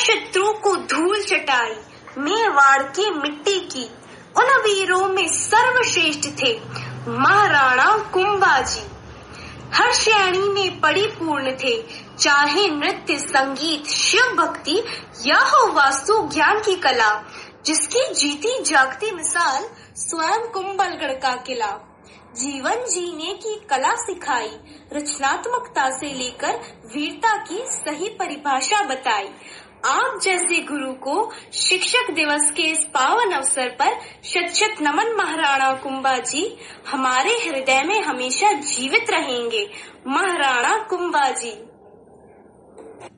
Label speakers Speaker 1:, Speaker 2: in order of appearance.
Speaker 1: शत्रु को धूल चटाई मेवाड़ की मिट्टी की। उन वीरों में सर्वश्रेष्ठ थे, महाराणा कुंभाजी। हर श्रेणी में परिपूर्ण थे, चाहे नृत्य, संगीत, शिव भक्ति या हो वास्तु ज्ञान की कला, जिसकी जीती जागती मिसाल स्वयं कुंभलगढ़ का किला। जीवन जीने की कला सिखाई, रचनात्मकता से लेकर वीरता की सही परिभाषा बताई आप जैसे गुरु को शिक्षक दिवस के इस पावन अवसर पर शत नमन महाराणा कुंभा जी, हमारे हृदय में हमेशा जीवित रहेंगे। महाराणा कुंभा जी।